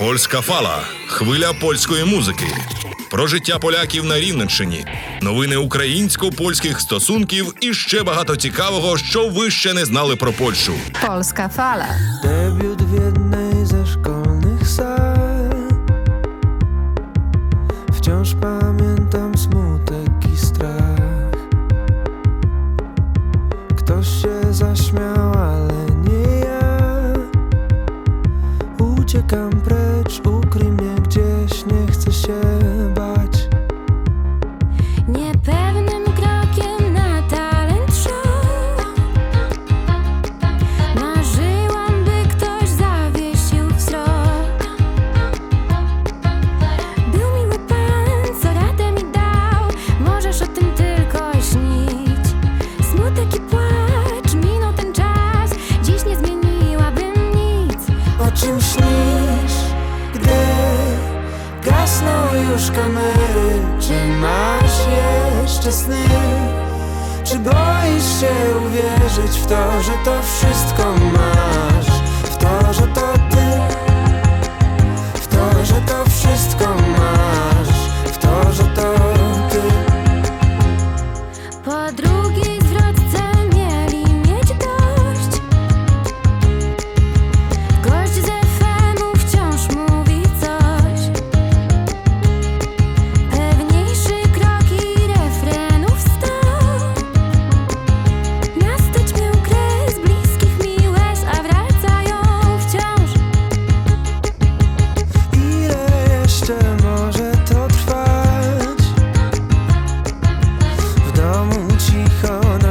Польська фала хвиля польської музики. Про життя поляків на Рівненщині, новини українсько-польських стосунків і ще багато цікавого, що ви ще не знали про Польщу. Польська fala. Sny? Czy boisz się uwierzyć w to, że to wszystko masz? Cicho, na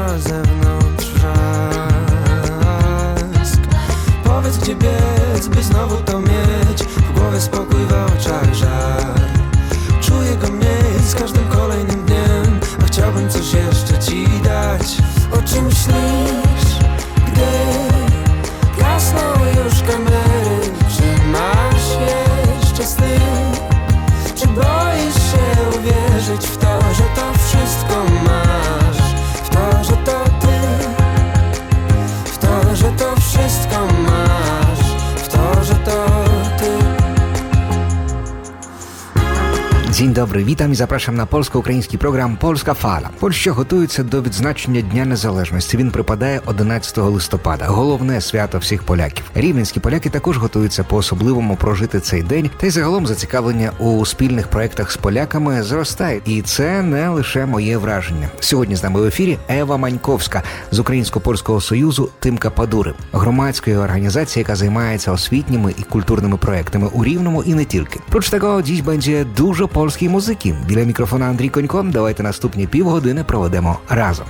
witam i zapraszam на польсько-український програм Польська фала. Польща готується до відзначення Дня Незалежності. Він припадає 11 листопада, головне свято всіх поляків. Рівненські поляки також готуються по особливому прожити цей день, та й загалом зацікавлення у спільних проєктах з поляками зростає. І це не лише моє враження. Сьогодні з нами в ефірі Ева Маньковська з Українсько-польського союзу Тимка Падури, громадської організації, яка займається освітніми і культурними проектами у Рівному і не тільки. Проч tego dziś będzie dużo polskiej. Біля мікрофона Андрій Конько. Давайте наступні півгодини проведемо разом.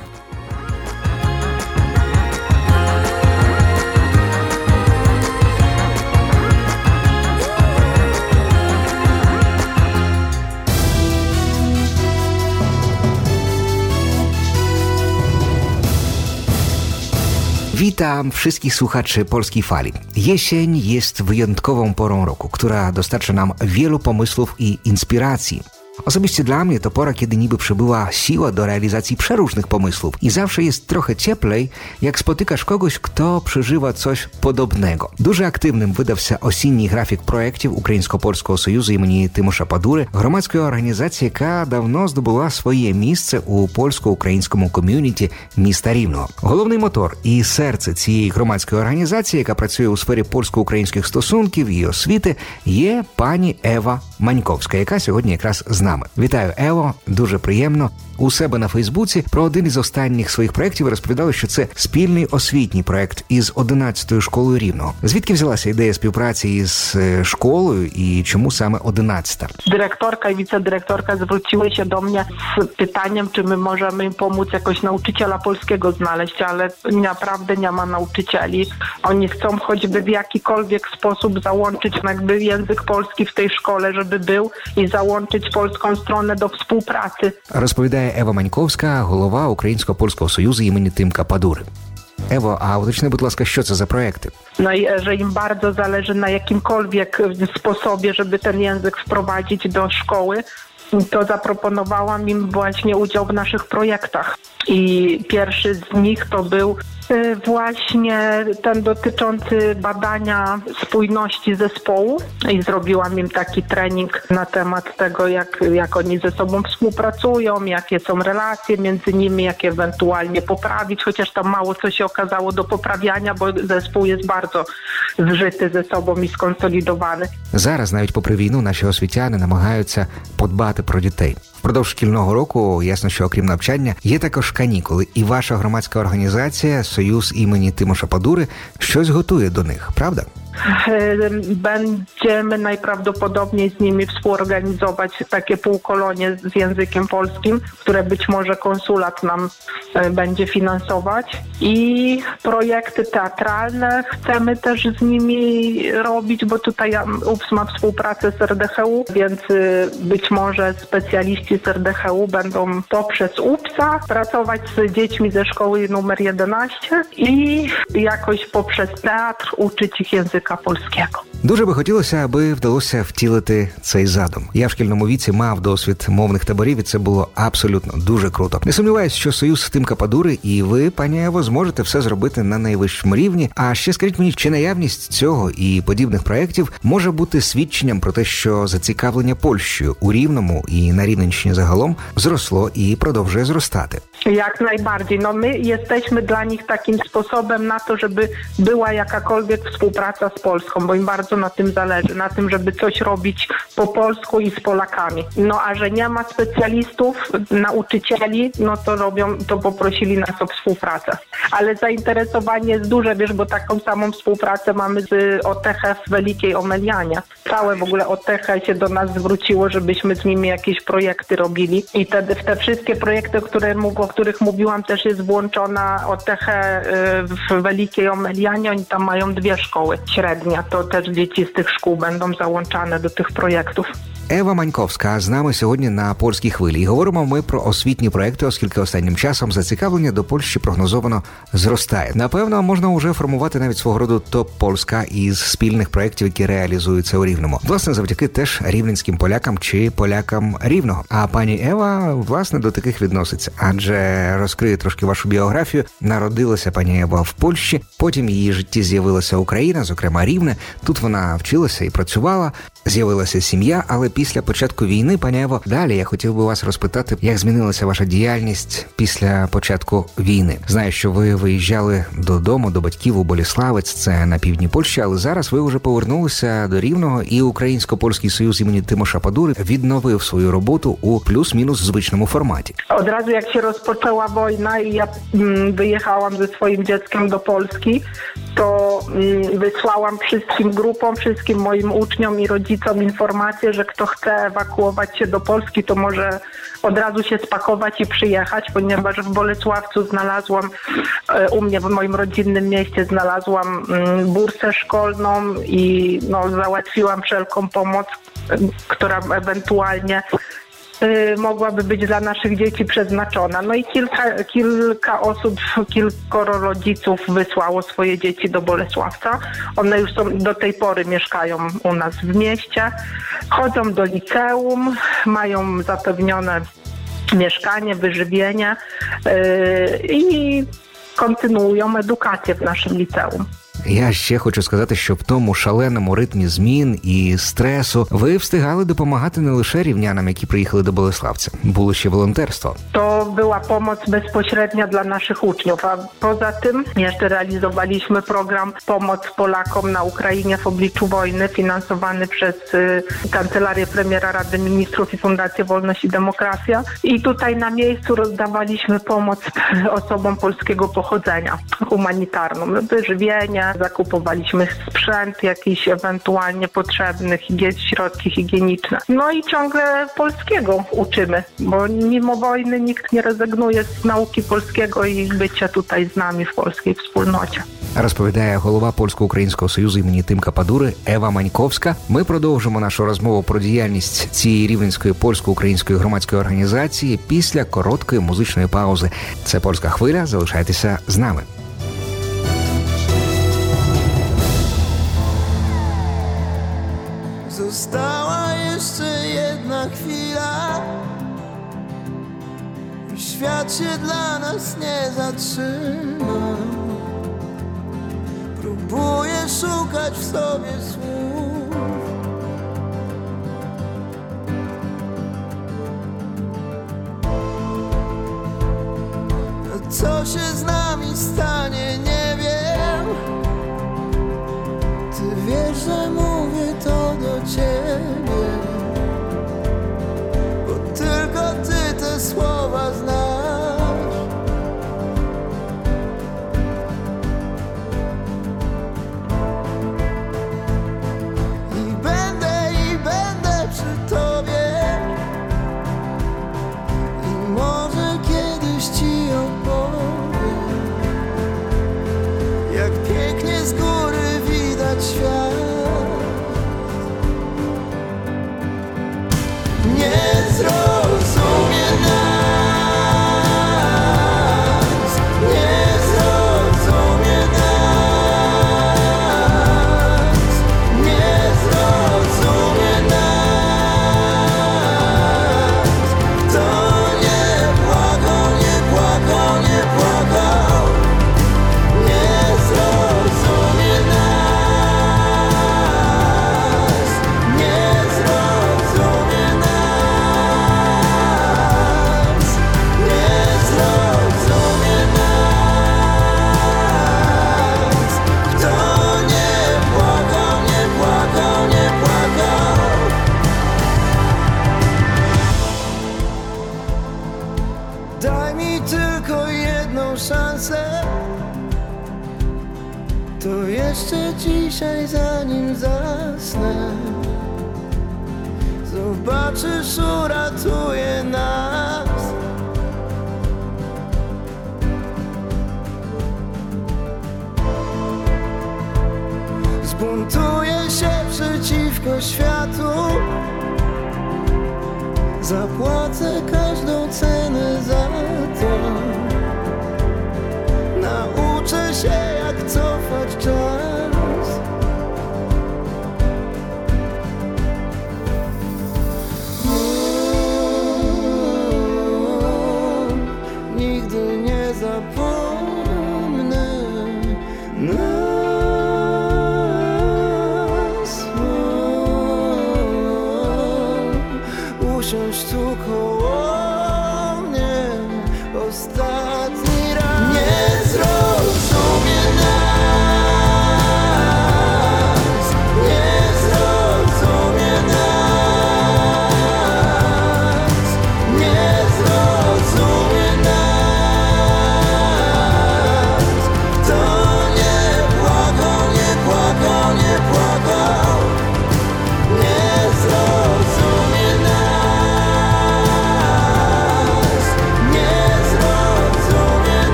Witam wszystkich słuchaczy Polskiej Fali. Jesień jest wyjątkową porą roku, która dostarcza nam wielu pomysłów i inspiracji. Osobiście dla mnie to pora, kiedy niby przybyła siła do realizacji przeróżnych pomysłów i zawsze jest trochę cieplej, jak spotykasz kogoś, kto przeżywa coś podobnego. Дуже активним видався осінній графік проєктів Українсько-польського союзу імені Тимоша Падури, громадської організації, яка давно здобула своє місце у польсько-українському ком'юніті міста Рівного. Головний мотор і серце цієї громадської організації, яка працює у сфері польсько-українських стосунків і освіти, є пані Ева Маньковська, яка сьогодні якраз з нами. Вітаю, Ево, дуже приємно. У себе на Фейсбуці про один із останніх своїх проєктів ви розповідали, що це спільний освітній проєкт із 11-ю школою рівного. Звідки взялася ідея співпраці із е, школою і чому саме 11-та? dyrektorka i wicedyrektorka zwróciły się do mnie z pytaniem, czy my możemy im pomóc jakoś nauczyciela polskiego znaleźć, ale naprawdę nie ma nauczycieli. Oni chcą choćby w jakikolwiek sposób załączyć jakby język polski w tej szkole, żeby był i załączyć polską stronę do współpracy. Розповідає Ева Маньковська, голова Українсько-польського союзу імені Тимка Падури. Ево, а уточни, будь ласка, що це за проекти? No i że im bardzo zależy na jakimkolwiek sposobie, żeby ten język wprowadzić do szkoły, to zaproponowałam im właśnie udział w naszych projektach. I pierwszy z nich to był Y, Właśnie ten dotyczący badania spójności zespołu i zrobiłam im taki trening na temat tego, jak, jak oni ze sobą współpracują, jakie są relacje między nimi, jak ewentualnie poprawić, chociaż tam mało co się okazało do poprawiania, bo zespół jest bardzo zżyty ze sobą i skonsolidowany. Зараз, навіть попри війну, наші освітяни намагаються подбати про дітей. Впродовж шкільного року ясно, що окрім навчання є також канікули, і ваша громадська організація Союз імені Тимоша Падури щось готує до них, правда? Będziemy najprawdopodobniej z nimi współorganizować takie półkolonie z językiem polskim, które być może konsulat nam e, będzie finansować. I projekty teatralne chcemy też z nimi robić, bo tutaj UPS ma współpracę z RDHU, więc y, być może specjaliści z RDHU będą poprzez UPSa pracować z dziećmi ze szkoły numer 11 i jakoś poprzez teatr uczyć ich języka polskiego. Дуже би хотілося, аби вдалося втілити цей задум. Я в шкільному віці мав досвід мовних таборів, і це було абсолютно дуже круто. Не сумніваюсь, що союз Тимка Падури і ви, пані Ево, зможете все зробити на найвищому рівні. А ще скажіть мені, чи наявність цього і подібних проєктів може бути свідченням про те, що зацікавлення Польщею у рівному і на Рівненщині загалом зросло і продовжує зростати. Jak najbardziej. No my jesteśmy dla nich takim sposobem na to, żeby była jakakolwiek współpraca z Polską, bo im bardzo na tym zależy, na tym, żeby coś robić po polsku i z Polakami. No a że nie ma specjalistów, nauczycieli, no to robią, to poprosili nas o współpracę. Ale zainteresowanie jest duże, wiesz, bo taką samą współpracę mamy z OTH w Wielkiej Omelianie. Całe w ogóle OTH się do nas zwróciło, żebyśmy z nimi jakieś projekty robili i wtedy w te wszystkie projekty, które, o których mówiłam, też jest włączona OTH y, w Wielkiej Omelianie. Oni tam mają dwie szkoły średnie. To też dzieci z tych szkół będą załączane do tych projektów. Ева Маньковська з нами сьогодні на польській хвилі. І говоримо ми про освітні проекти, оскільки останнім часом зацікавлення до Польщі прогнозовано зростає. Напевно, можна вже формувати навіть свого роду топ Польська із спільних проєктів, які реалізуються у Рівному. Власне, завдяки теж рівненським полякам чи полякам рівного. А пані Ева власне до таких відноситься, адже розкриє трошки вашу біографію. Народилася пані Ева в Польщі. Потім її житті з'явилася Україна, зокрема Рівне. Тут вона вчилася і працювала. З'явилася сім'я, але після початку війни, пані Ево, далі я хотів би вас розпитати, як змінилася ваша діяльність після початку війни. Знаю, що ви виїжджали додому до батьків у Боліславець, це на півдні Польщі, але зараз ви вже повернулися до Рівного, і Українсько-польський союз імені Тимоша Падури відновив свою роботу у плюс-мінус звичному форматі. Jak się rozpoczęła wojna i ja mm, wyjechałam ze swoim dzieckiem do Polski, to mm, wysłałam wszystkim wszystkim moim uczniom i rodzicom informację, że kto chce ewakuować się do Polski, to może od razu się spakować i przyjechać, ponieważ w Bolesławcu znalazłam, e, u mnie w moim rodzinnym mieście znalazłam mm, bursę szkolną i no, załatwiłam wszelką pomoc, e, która ewentualnie mogłaby być dla naszych dzieci przeznaczona. No i kilka, kilka osób, kilkoro rodziców wysłało swoje dzieci do Bolesławca. One już są, do tej pory mieszkają u nas w mieście, chodzą do liceum, mają zapewnione mieszkanie, wyżywienie y, i kontynuują edukację w naszym liceum. Я ще хочу сказати, що в тому шаленому ритмі змін і стресу ви встигали допомагати не лише рівнянам, які приїхали до Болеславця, було ще волонтерство. To była pomoc bezpośrednia dla naszych uczniów, a poza tym jeszcze realizowaliśmy program Pomoc Polakom na Ukrainie w obliczu wojny, finansowany przez y, Kancelarię Premiera Rady Ministrów i Fundację Wolność i Demokracja. I tutaj na miejscu rozdawaliśmy pomoc osobom polskiego pochodzenia, humanitarną, wyżywienie, zakupowaliśmy sprzęt jakiś ewentualnie potrzebny, środki higieniczne. No i ciągle polskiego uczymy, bo mimo wojny nikt nie rezygnuje z nauki polskiego i bycia tutaj z nami w polskiej wspólnocie. Розповідає голова польсько-українського союзу імені Тимка Падури Ева Маньковська. Ми продовжимо нашу розмову про діяльність цієї рівненської польсько-української громадської організації після короткої музичної паузи. Це польська хвиля. Залишайтеся з нами. Została jeszcze jedna chwila. Świat się dla nas nie zatrzyma. Próbuję szukać w sobie słów. Co się z nami stanie, nie wiesz, że mówię to do ciebie Bo tylko ty te słowa znasz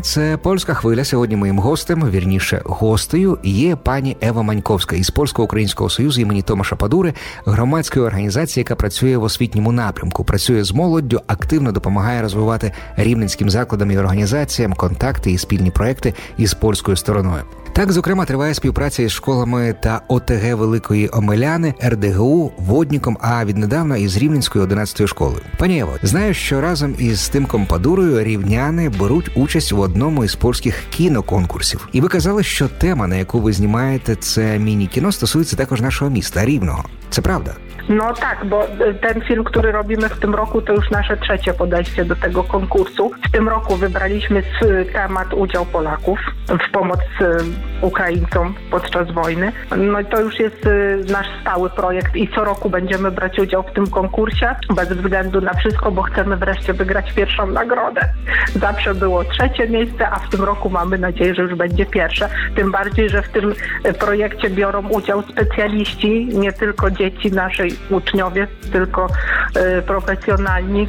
це польська хвиля. Сьогодні моїм гостем, вірніше, гостею, є пані Ева Маньковська із Польсько-Українського союзу імені Томаша Падури, громадської організації, яка працює в освітньому напрямку, працює з молоддю, активно допомагає розвивати рівненським закладам і організаціям контакти і спільні проекти із польською стороною. Так, зокрема, триває співпраця із школами та ОТГ Великої Омеляни, РДГУ, Водніком, а віднедавна із Рівненською 11 школою. Пані Ево, знаю, що разом із тим компадурою рівняни беруть участь в одному із польських кіноконкурсів. І ви казали, що тема, на яку ви знімаєте це міні-кіно, стосується також нашого міста Рівного. Це правда? No tak, bo ten film, który robimy w tym roku, to już nasze trzecie podejście do tego konkursu. W tym roku wybraliśmy temat udział Polaków w pomoc y, Ukraińcom podczas wojny. No i to już jest y, nasz stały projekt i co roku będziemy brać udział w tym konkursie bez względu na wszystko, bo chcemy wreszcie wygrać pierwszą nagrodę. Zawsze było trzecie miejsce, a w tym roku mamy nadzieję, że już będzie pierwsze. Tym bardziej, że w tym y, projekcie biorą udział specjaliści, nie tylko dzieci naszej uczniowie, tylko y, profesjonalni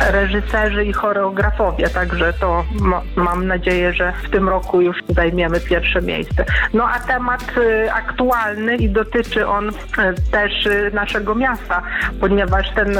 reżyserzy i choreografowie, także to ma, mam nadzieję, że w tym roku już zajmiemy pierwsze miejsce. No a temat y, aktualny i dotyczy on y, też y, naszego miasta, ponieważ ten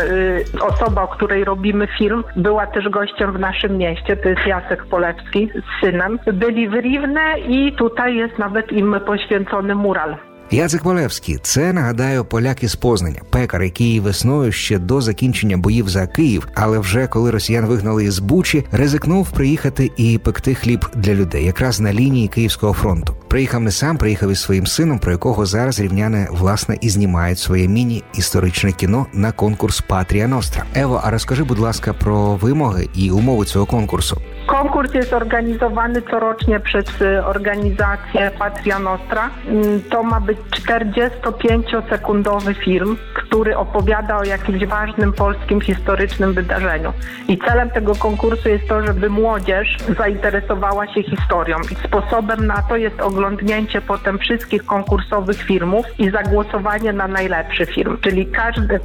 osoba, o której robimy film, była też gościem w naszym mieście, to jest Jacek Polewski z synem. Byli w Riwne i tutaj jest nawet im poświęcony mural. Яцек Полевський це нагадаю поляки з Познання, пекар, який весною ще до закінчення боїв за Київ, але вже коли росіян вигнали із Бучі, ризикнув приїхати і пекти хліб для людей, якраз на лінії Київського фронту. Приїхав не сам, приїхав із своїм сином, про якого зараз рівняни власне і знімають своє міні-історичне кіно на конкурс Патрія Ностра. Ево, а розкажи, будь ласка, про вимоги і умови цього конкурсу. Konkurs jest organizowany corocznie przez y, organizację Patria Nostra. Mm, To ma być 45-sekundowy film, który opowiada o jakimś ważnym polskim historycznym wydarzeniu. I celem tego konkursu jest to, żeby młodzież zainteresowała się historią. I sposobem na to jest oglądnięcie potem wszystkich konkursowych filmów i zagłosowanie na najlepszy film. Czyli każdy,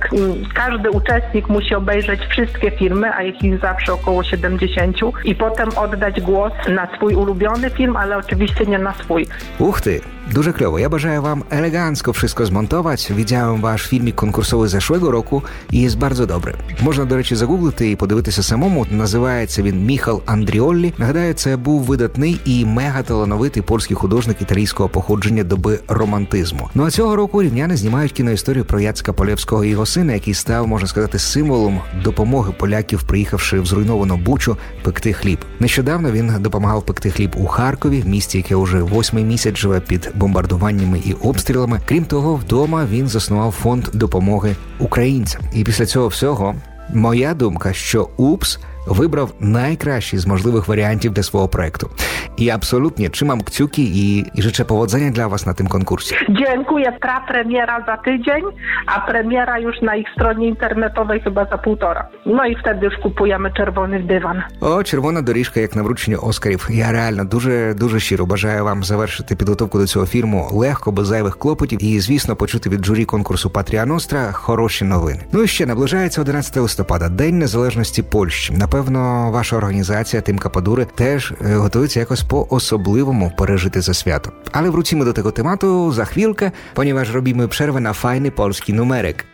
każdy uczestnik musi obejrzeć wszystkie filmy, a ich jest zawsze około 70 i potem oddać głos na swój ulubiony film, ale oczywiście nie na swój. Uchty, duże klowo. Ja bym Wam elegancko wszystko zmontować. Widziałem Wasz filmik konkursowy конкурсовий зашłego року і є bardzo добре. Можна, до речі, загуглити і подивитися самому. Називається він Міхал Андріоллі. Нагадаю, це був видатний і мега-талановитий польський художник італійського походження доби романтизму. Ну а цього року рівняни знімають кіноісторію про Яцка Полєвського і його сина, який став, можна сказати, символом допомоги поляків, приїхавши в зруйновану бучу пекти хліб. Нещодавно він допомагав пекти хліб у Харкові, місті, яке уже восьмий місяць живе під бомбардуваннями і обстрілами. Крім того, вдома він заснував фонд допомоги українцям. І після цього всього моя думка, що УПС вибрав найкращий з можливих варіантів для свого проекту. І trzymam kciuki i, i życzę powodzenia dla Was na tym konkursie. Dziękuję. Premiera za tydzień, a premiera już na ich stronie internetowej chyba za półtora. No i wtedy już kupujemy czerwony dywan. О, червона доріжка, як на врученні Оскарів. Я реально дуже дуже щиро бажаю вам завершити підготовку до цього фільму легко, без зайвих клопотів, і звісно, почути від журі конкурсу Патріа Ностра хороші новини. Ну і ще наближається 11 листопада, День Незалежності Польщі. Напевно, ваша організація Тимка Падури теж е, готується якось по-особливому пережити це свято. Але wrócimy do tego tematu za chwilkę, ponieważ robimy przerwę na fajny polski numerek.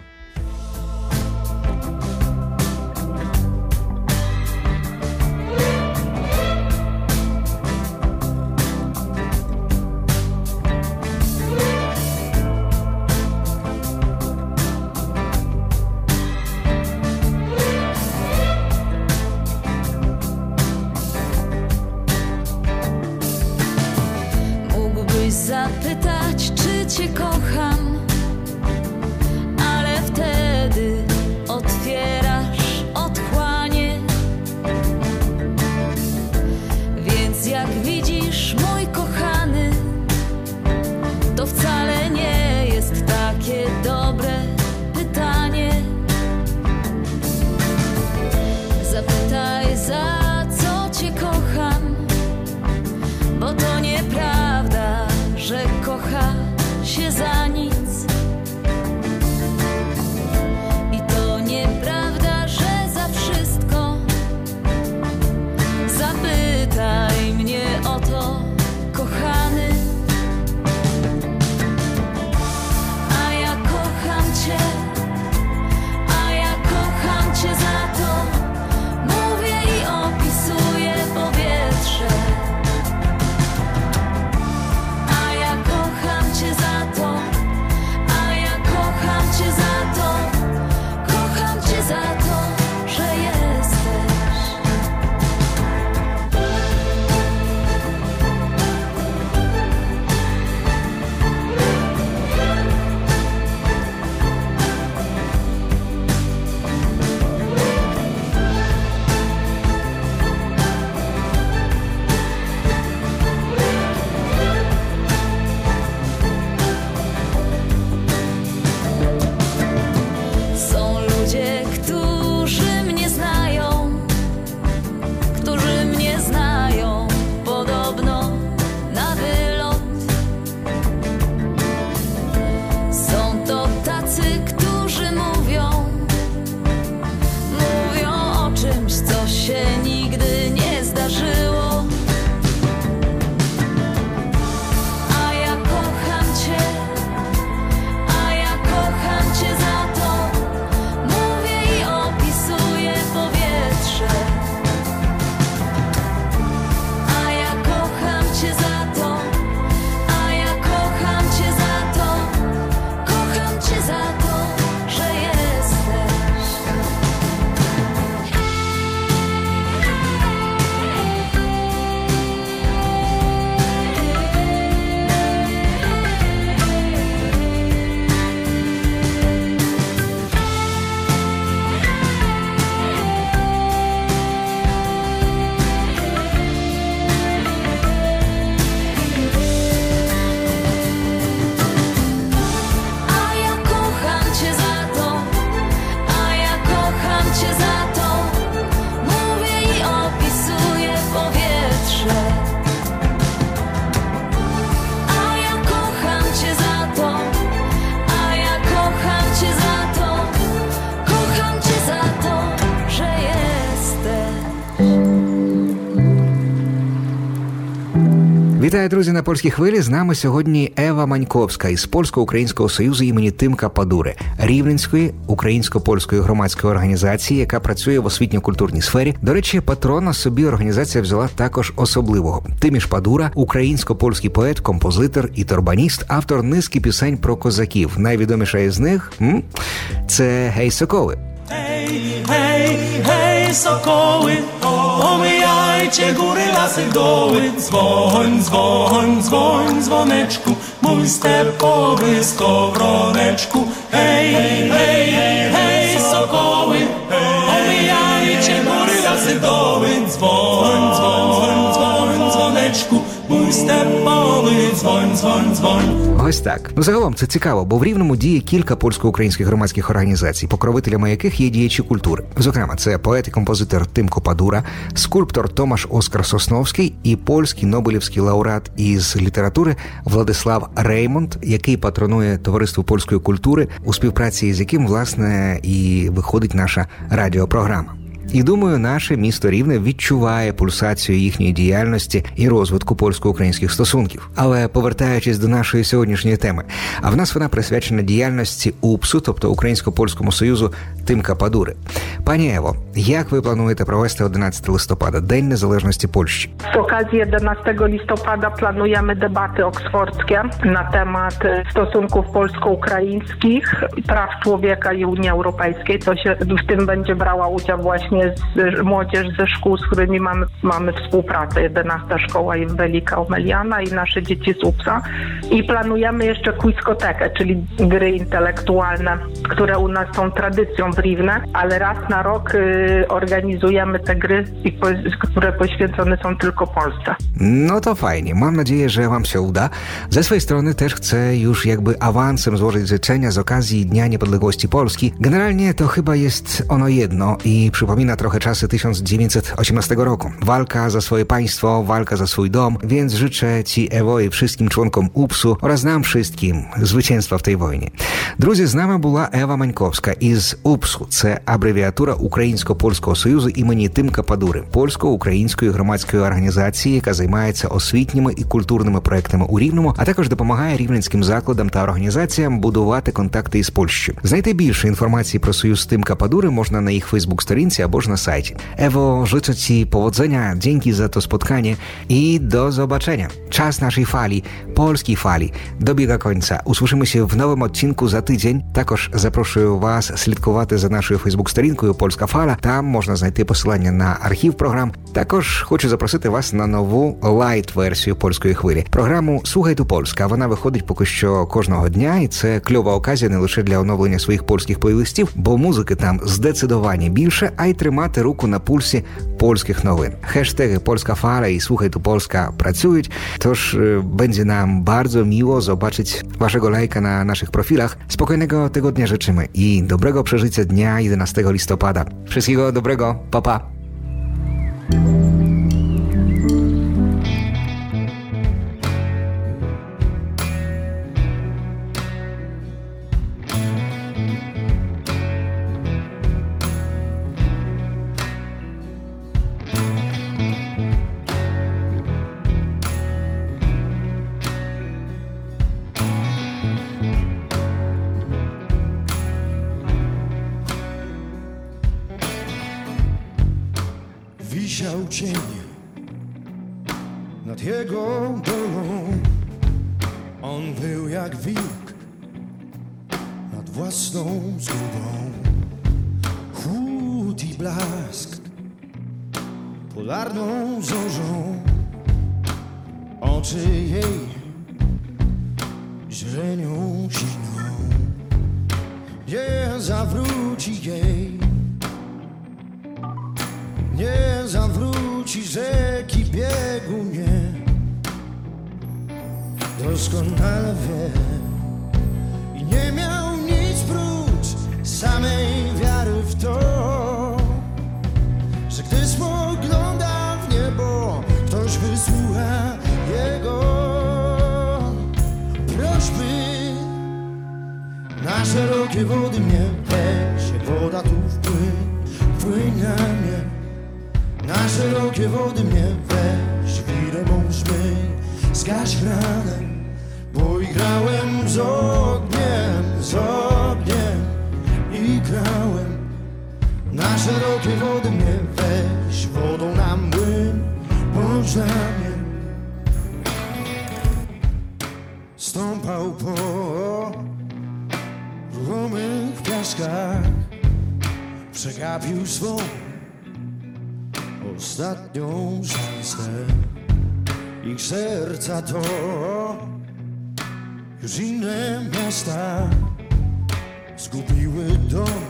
Вітаю, друзі, на польській хвилі. З нами сьогодні Ева Маньковська із Польсько-Українського союзу імені Тимка Падури, Рівненської українсько-польської громадської організації, яка працює в освітньо-культурній сфері. До речі, патрона собі організація взяла також особливого. Тиміш Падура, українсько-польський поет, композитор і торбаніст, автор низки пісень про козаків. Найвідоміша із них м, це Гей Соколи. Hej, hej, hej, sokoły, dzwoń, dzwoń, dzwoneczku, mój stepowy skowroneczku. Hej, hej, hej, sokoły, omijajcie góry, lasy, doły. Dzwoń, dzwoń, dzwoń, dzwoneczku, mój stepowy, dzwoń, dzwoń, dzwoń. Ось так. Ну загалом це цікаво, бо в рівному діє кілька польсько-українських громадських організацій, покровителями яких є діячі культури. Зокрема, це поет і композитор Тимко Падура, скульптор Томаш Оскар Сосновський і польський Нобелівський лауреат із літератури Владислав Реймонд, який патронує товариство польської культури, у співпраці з яким власне і виходить наша радіопрограма. І думаю, наше місто Рівне відчуває пульсацію їхньої діяльності і розвитку польсько-українських стосунків. Але повертаючись до нашої сьогоднішньої теми, а в нас вона присвячена діяльності УПСУ, тобто Українсько-польському союзу Тимка Падури. Пані Ево, як ви плануєте провести 11 листопада, День Незалежності Польщі? Z okazji 11 listopada planujemy debaty oksfordzkie na temat e, stosunków polsko-ukraińskich, praw człowieka i Unii Europejskiej. To się w tym będzie brała udział właśnie z, młodzież ze szkół, z którymi mamy, mamy współpracę. 11 szkoła i Welika Omeliana i nasze dzieci z UPSA. I planujemy jeszcze kuiskotekę, czyli gry intelektualne, które u nas są tradycją w ale raz na rok y, organizujemy te gry, które poświęcone są tylko Polsce. No to fajnie. Mam nadzieję, że Wam się uda. Ze swojej strony też chcę już jakby awansem złożyć życzenia z okazji Dnia Niepodległości Polski. Generalnie to chyba jest ono jedno i przypomina trochę czasy 1918 roku. Walka za swoje państwo, walka za swój dom, więc życzę Ci, Ewo, і wszystkim członkom УПСу oraz nam wszystkim zwycięstwa в tej wojnie. Друзі, з нами була Ева Маньковська із УПСу. Це абревіатура Українсько-польського союзу імені Тимка Падури, польсько-української громадської організації, яка займається освітніми і культурними проектами у Рівному, а також допомагає рівненським закладам та організаціям будувати контакти із Польщею. Знайти більше інформації про союз Тимка Падури можна на їх Фейсбук-сторінці або ж на сайті. Ево, życzę Ci powodzenia, dzięki za to spotkanie i do zobaczenia. Czas naszej fali, polskiej fali, dobiega końca. Usłyszymy się w nowym odcinku za. Також запрошую вас слідкувати за нашою Фейсбук-сторінкою Польська Фала. Там можна знайти посилання на архів програм. Також хочу запросити вас на нову лайт-версію польської хвилі. Програму Слухайте Польська. Вона виходить поки що кожного дня, і це кльова оказія не лише для оновлення своїх польських плейлистів, бо музики там здецидовані більше, а й тримати руку на пульсі польських новин. Хештеги Польська Фала і Слухайте Польська працюють. Тож е, będzie nam bardzo miło zobaczyć waszego lajka na naszych profilach. Spokojnego tygodnia życzymy i dobrego przeżycia dnia 11 listopada. Wszystkiego dobrego, papa. Pa. Nad jego dolą. On był jak wilk nad własną zgubą. Chłód i blask polarną zorzą. Oczy jej źrenią siną. Nie zawróci jej nie zawróci rzeki biegu nie doskonale wie i nie miał nic prócz samej wiary w to że gdy spogląda w niebo ktoś wysłucha jego prośby. Na szerokie wody mnie weź woda tu wpłyń wpłyń na mnie. Na szerokie wody mnie weź, wirę mą zgaś i grałem z ogniem, z ogniem i grałem. Na szerokie wody mnie weź, wodą na młyn, bądź. Stąpał po ruchomych piaskach, przegapił swą ostatnią szansę. Ich serca to już inne miasta zgubiły dom,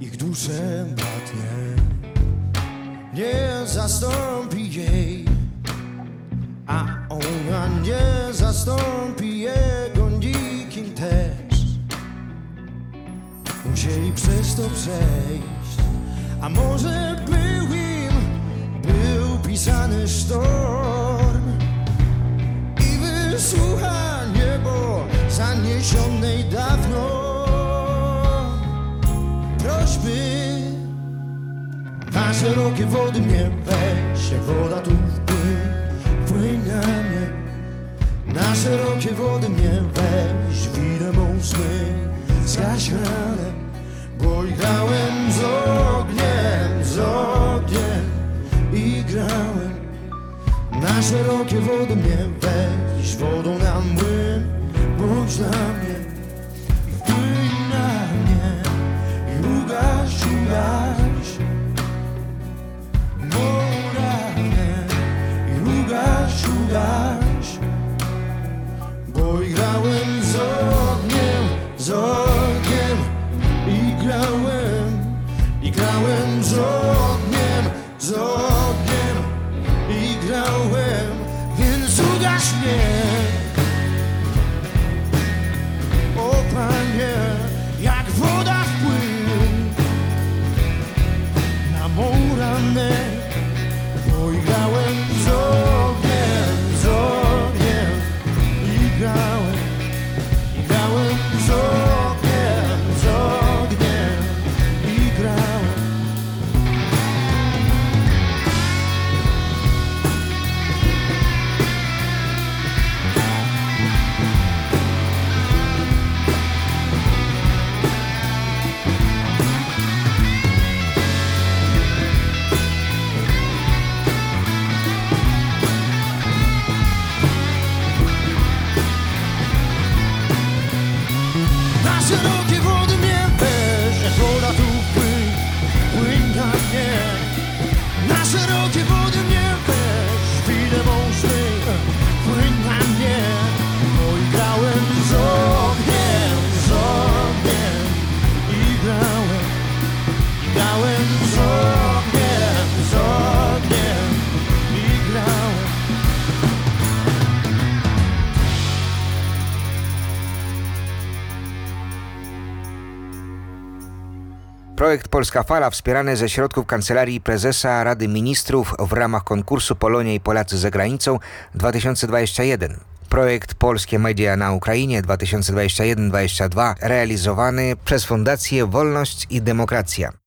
ich dusze bratnie. Nie zastąpi jej, a ona nie zastąpi jego nikim też. Musieli przez to przejść, a może był im, był pisany sztorm i wysłucha niebo zaniesionej dawno prośby. Na szerokie wody mnie weź, jak woda tu wpłyń, wpłyń na mnie. Na szerokie wody mnie weź, widzę mą sny, zgaś ranem, bo grałem z ogniem, z ogniem i grałem. Na szerokie wody mnie weź, wodą na młyn, bądź dla mnie. I wpłyń na mnie i ugaś, ugaś Moralnie i ugaś, ugaś Bo i grałem z ogniem, z ogniem. I grałem, i grałem z ogniem, z ogniem yeah. should have Projekt Polska Fala wspierany ze środków Kancelarii Prezesa Rady Ministrów w ramach konkursu Polonia i Polacy za granicą 2021. Projekt Polskie Media na Ukrainie 2021-2022 realizowany przez Fundację Wolność i Demokracja.